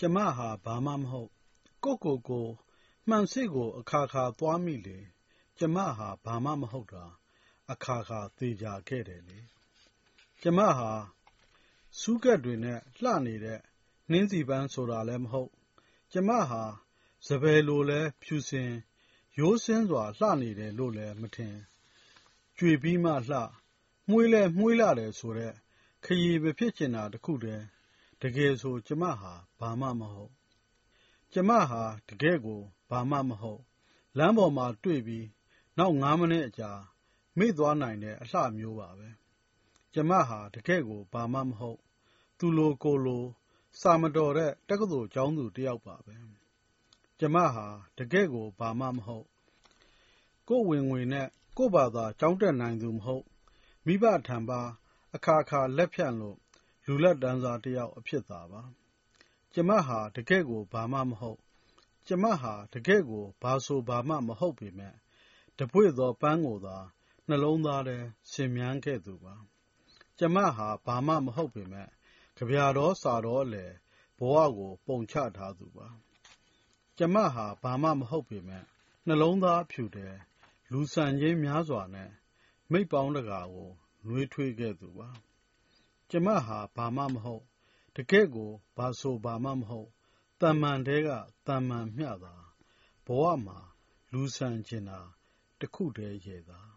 ကျမဟာ ဘာမှမဟုတ်။ကိုယ့်ကိုယ်ကို မှန်စေ့ကို အခါခါ သွားမိလေ။ကျမဟာ ဘာမှမဟုတ်တာ အခါခါ သေချာခဲ့တယ်လေ။ကျမဟာ ဆူးကပ်တွေနဲ့ လှနေတဲ့ နှင်းဆီပန်းဆိုတာလည်း မဟုတ်။ကျမဟာစံပယ်လိုလည်း ဖြူစင် ရိုးစင်းစွာ လှနေတယ်လို့လည်း မထင်။ကြွေပြီးမှလှ၊မွှေးလည်း မွှေးလှတယ်ဆိုတဲ့ ခရီမဖြစ်ချင်တာ တခုတည်း။ တကယ်ဆို ကျမဟာ ဘာမှမဟုတ်။ကျမဟာ တကယ့်ကို ဘာမှမဟုတ်။လမ်းပေါ်မှာတွေ့ပြီး နောက် ငါးမိနစ်အကြာ မေ့သွားနိုင်တဲ့ အလှမျိုးပါပဲ။ကျမဟာ တကယ့်ကို ဘာမှမဟုတ်။သူလိုကိုယ်လို စာမတော်တဲ့ တက္ကသိုလ်ကျောင်းသူတယောက်ပါပဲ။ကျမဟာ တကယ့်ကို ဘာမှမဟုတ်။ကိုယ့်ဝင်ငွေနဲ့ ကိုယ့်ဘာသာ ကျောင်းတက်နိုင်သူ မဟုတ်။မိဘထံပါးအခါခါ လက်ဖြန့်လို့ လူလတ်တန်းစားတယောက် အဖြစ်သာပါ။ကျမဟာ တကယ့်ကို ဘာမှမဟုတ်။ကျမဟာ တကယ့်ကို ဘာဆိုဘာမှ မဟုတ်ပေမယ့် တပွေ့သောပန်းကိုသာ နှလုံးသားထဲဆင်မြန်းခဲ့သူပါ။ကျမဟာ ဘာမှမဟုတ်ပေမယ့် ကဗျာတောစာတောအလယ် ဘဝကို ပုံချထားသူပါ။ကျမဟာ ဘာမှမဟုတ်ပေမယ့် နှလုံးသားအဖြူထဲ လူစံချင်းများစွာနဲ့ မိတ်ပေါင်းတကာကို နွေးထွေးခဲ့သူပါ။ ကျမဟာ ဘာမှမဟုတ်။တကယ့်ကို ဘာဆိုဘာမှမဟုတ်။သာမန်ထဲက သာမန်မျှသာ။ဘဝမှာ လူဆန်ချင်တာတခုတည်းရဲ့သား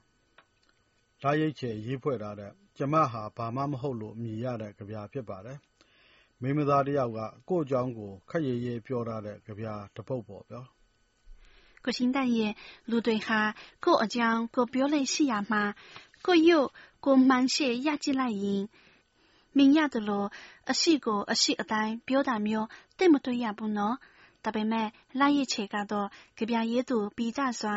။လရိတ်ချယ်ရေးဖွဲ့ထားတဲ့ ကျမဟာ ဘာမှမဟုတ် လို့ အမည်ရတဲ့ ကဗျာ ဖြစ်ပါတယ်။မိန်းမသားတယောက်က ကိုယ့်အကြောင်းကို ခပ်ရေးရေး ပြောထားတဲ့ ကဗျာတပုဒ်ပေါ့ဗျာ။ကိုရှင်တရဲ့ လူတွေဟာ ကိုယ့်အကြောင်း ကိုပြောလေ့ရှိရာမှာ ကိုယ့်ရုပ်ကိုမှန်ရှေ့ရကြည့်လိုက်ရင် မြင်ရတယ်လို့အရှိကိုအရှိအတိုင်းပြောတာမျိုးသိမတွေ့ရဘူးနော်။ဒါပေမဲ့လရစ်ချေကတော့ကြပြရေးသူပြီးကြစွာ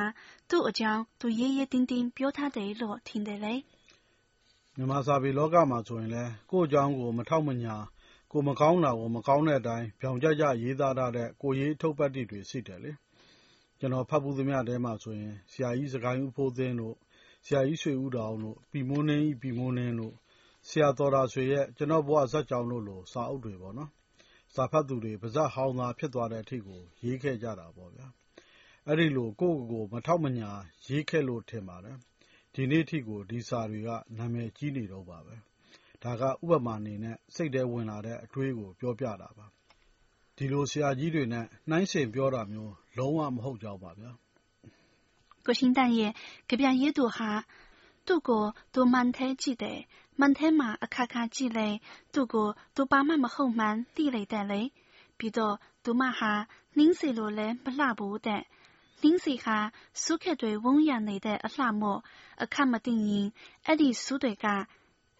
သူ့အကြောင်းသူရေးရေးတင်းတင်းပြောထားတယ်လို့ထင်တယ်လေ။မြန်မာစာပေလောကမှာဆိုရင်လည်းကိုယ့်အကြောင်းကိုမထောက်မညာကိုမကောင်းတာကိုမကောင်းတဲ့အတိုင်းပြောင်ကြကြရေးသားထားတဲ့ကိုရေးထုတ်ပတ်တိတွေရှိတယ်လေ။ကျွန်တော်ဖတ်ဘူးသမျှထဲမှာဆိုရင်ဆရာကြီးစကိုင်းဦးဖိုးသင်းတို့ဆရာကြီးရွှေဦးတောင်တို့ပြီမိုးနှင်း၏ပြီမိုးနှင်းတို့ ဆရာသော်တာဆွေရဲ့ ကျွန်တော့်ဘဝဇာတ်ကြောင် တို့လို စာအုပ်တွေပေါ့နော်။စာဖတ်သူတွေ ပါးစပ်ဟောင်းသာ ဖြစ်သွားတဲ့အထိကို ရေးခဲ့ကြတာပေါ့ဗျာ။အဲဒီလို ကိုယ့်ကိုယ်ကိုမထောက်မညာ ရေးခဲ့လို့ ထင်ပါတယ်။ဒီနေ့အထိကို ဒီစာတွေက နာမည်ကြီးနေတုန်းပါပဲ။ဒါက ဥပမာအနေနဲ့ စိတ်ထဲဝင်လာတဲ့ အတွေးကို ပြောပြတာပါ။ဒီလို ဆရာကြီးတွေနဲ့ နှိုင်းယှဉ်ပြောတာမျိုး လုံးဝမဟုတ်ကြောင်းပါဗျာ ကိုရှင်တန်ရဲ့ကြပြရေးသူဟာ သူ့ကို သူမှန်သေးကြည့်တယ် မှန်သေးမှာအခါခါကြည့်လေသူ့ကိုသူဘာမှမဟုတ်မှန်သိလိုက်တယ်လေပြီးတော့သူမဟာနင်းစီလိုလဲမလှဘူးတဲ့နင်းစီဟာစုခက်တွေဝုန်းရနေတဲ့အလှမို့အခက်မသိရင်အဲ့ဒီစုတွေက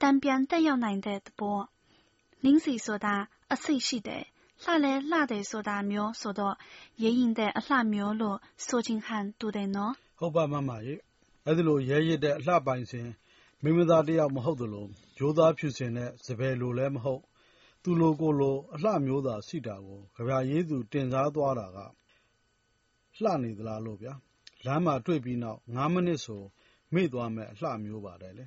တံပြန်တက်ရောက်နိုင်တဲ့သဘောနင်းစီဆိုတာအစိတ်ရှိတယ်လှလဲလှတယ်ဆိုတာမျိုးဆိုတော့ရဲရင်တဲ့အလှမျိုးလို့ဆိုချင်းဟန်တူတယ်နော်ဟုတ်ပါမမရေအဲ့ဒီလိုရဲရစ်တဲ့အလှပိုင်စဉ် မိမသားတယောက်မဟုတ်သလို ရိုးသားဖြူစင်တဲ့ စပယ်လိုလည်းမဟုတ် သူလိုကိုလို အလှမျိုးသာရှိတာကိုကြပြရေးသူ တင်စားသွားတာက လှနေသလားလို့ဗျာ လမ်းမှာတွေ့ပြီးနောက်9မိနစ်ဆို မေ့သွားမဲ့အလှမျိုးပါတယ်လေ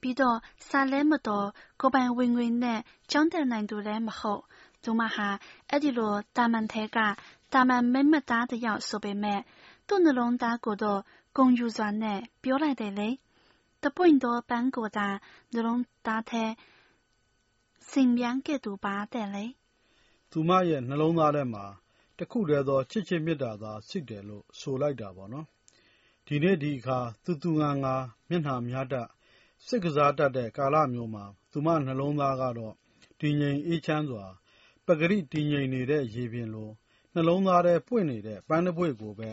ပြီးတော့ စာလဲမတော် ကိုပိုင်ဝင်ဝင်နဲ့ ကျောင်းတက်နိုင်သူလည်းမဟုတ် သူမဟာ အဲ့ဒီလိုတာမန်ထဲကတာမန်မိမသားတယောက်ဆိုပေမဲ့သူ့နှလုံးသားကိုတော့ ဂုဏ်ယူစွာနဲ့ ပြောလိုက်တယ်လေ။ တပွင့်သောပန်းကိုသာနှလုံးသားထဲဆင်မြန်းခဲ့သူပါတဲ့လေ။သူမရဲ့နှလုံးသားထဲမှာတခုတည်းသောချစ်ချင်းမေတ္တာသာရှိတယ်လို့ဆိုလိုက်တာပေါ့နော်။ဒီနေ့ဒီအခါသူသူငါငါမျက်နှာများတတ်စိတ်ကစားတတ်တဲ့ကာလမျိုးမှာသူမနှလုံးသားကတော့တည်ငြိမ်အေးချမ်းစွာပကတိတည်ငြိမ်နေတဲ့ရေပြင်လိုနှလုံးသားထဲပွင့်နေတဲ့ပန်းတပွေ့ကိုပဲ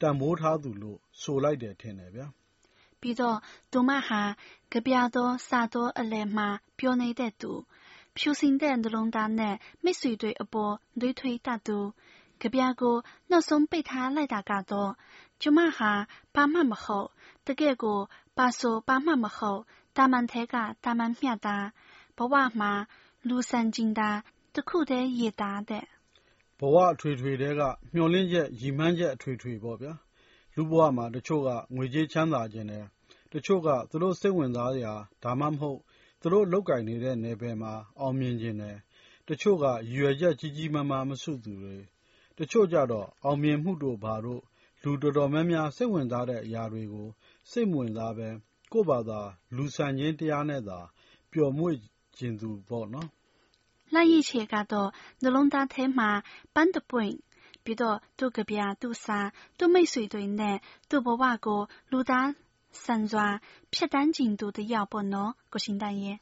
တန်ဖိုးထားသူလို့ဆိုလိုက်တယ်ထင်တယ်ဗျာ။ ပြီးတော့သူမဟာကဗျာသောစာသောအလယ်မှာပြောနေတဲ့သူဖြူစင်တဲ့နှလုံးသားနဲ့မိတ်ဆွေတွေအပေါ်နှွေးထွေးတတ်သူကဗျာကိုနောက်ဆုံးပိတ်ထားလိုက်တာကတော့ကျမဟာဘာမှမဟုတ်တကယ်ကိုဘာဆိုဘာမှမဟုတ်တာမန်ထဲကတာမန်မျှတာဘဝမှာလူဆန်ကျင်တာတခုတည်းရည်သားတဲ့ဘဝအထွေထွေထဲကမျှော်လင့်ချက်ရည်မှန်းချက်အထွေထွေပေါ့ဗျာ။ လူ့ဘဝမှာ တချို့က ငွေကြေးချမ်းသာချင်တယ်။တချို့က သူတို့စိတ်ဝင်စားရာ ဒါမှမဟုတ် သူတို့လုပ်ကိုင်နေတဲ့ နယ်ပယ်မှာ အောင်မြင်ချင်တယ်။တတချို့က ရည်ရွယ်ချက် ကြီးကြီးမားမား မရှိသူတွေ၊တချို့ကျတော့ အောင်မြင်မှုတို့ ဘာတို့ လူတော်တော်များများ စိတ်ဝင်စားတဲ့အရာတွေကို စိတ်မဝင်စားဘဲ ကိုယ့်ဘာသာ လူဆန်ခြင်းတရားနဲ့သာ ပျော်မွေ့ချင်သူပေါ့နော်။လှရည်ချေကတော့နှလုံးသားထဲမှာပန်းတ ပွင့်ပြီးတော့ သူ့ကဗျာ သူ့စာ သူ့မိတ်ဆွေတွေနဲ့ သူ့ဘဝကို လူသားဆန်စွာ ဖြတ်တန်းကျင်သူတယောက်ပေါ့နော် ကိုရှင်တန်ရဲ့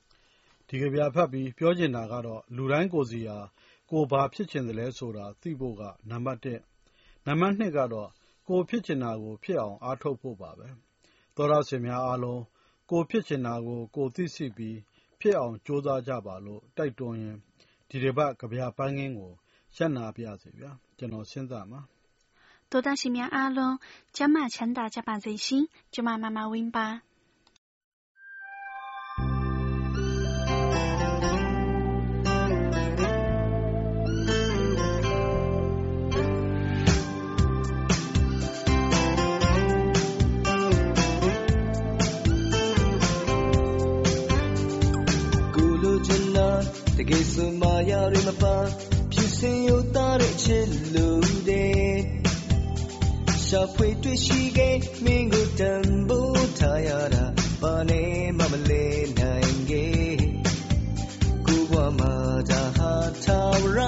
ဒီကဗျာဖတ်ပြီး ပြောချင်တာကတော့ လူတိုင်းကိုယ်စီဟာ ကိုယ်ဘာဖြစ်ချင်သလဲဆိုတာ သိဖို့က နံပါတ်1နံပါတ်2ကတော့ ကိုယ်ဖြစ်ချင်တာကိုဖြစ်အောင် အားထုတ်ဖို့ပါပဲ သောရရှင်များအားလုံး ကိုယ်ဖြစ်ချင်တာကို ကိုယ်သိရှိပြီး ဖြစ်အောင်ကြိုးစားကြပါလို့ တိုက်တွန်းရင်း ဒီတစ်ပတ် ကဗျာပန်းခင်းကို ရပ်နာပြစေဗျာကျွန်တော်စဉ်းစားမှာ多大新面阿龙，加马强大加把贼心，就马妈妈温吧。တကယ်ဆိုမှရရမပါဖြ စ်စင်ရတဲ့ချစ်လို့တဲ့ရှာဖွေတွေ့ရှိခဲ့မင်းကိုတန်ဖိုးထားရတာဘာနဲ့မှမလဲနိုင်ခဲ့ကိုဘဝမှာဒါဟာထာဝရ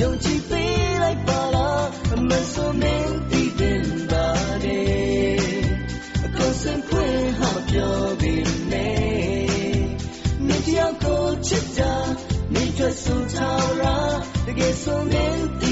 勇气飞来巴拉，门锁门的人巴的，高声快哈飘的呢，你只要过去家，你却苏超啦，给锁门的。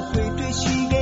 会对熄灭。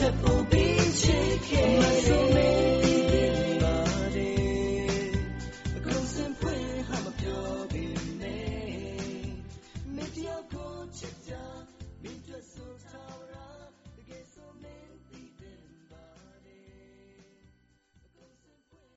မ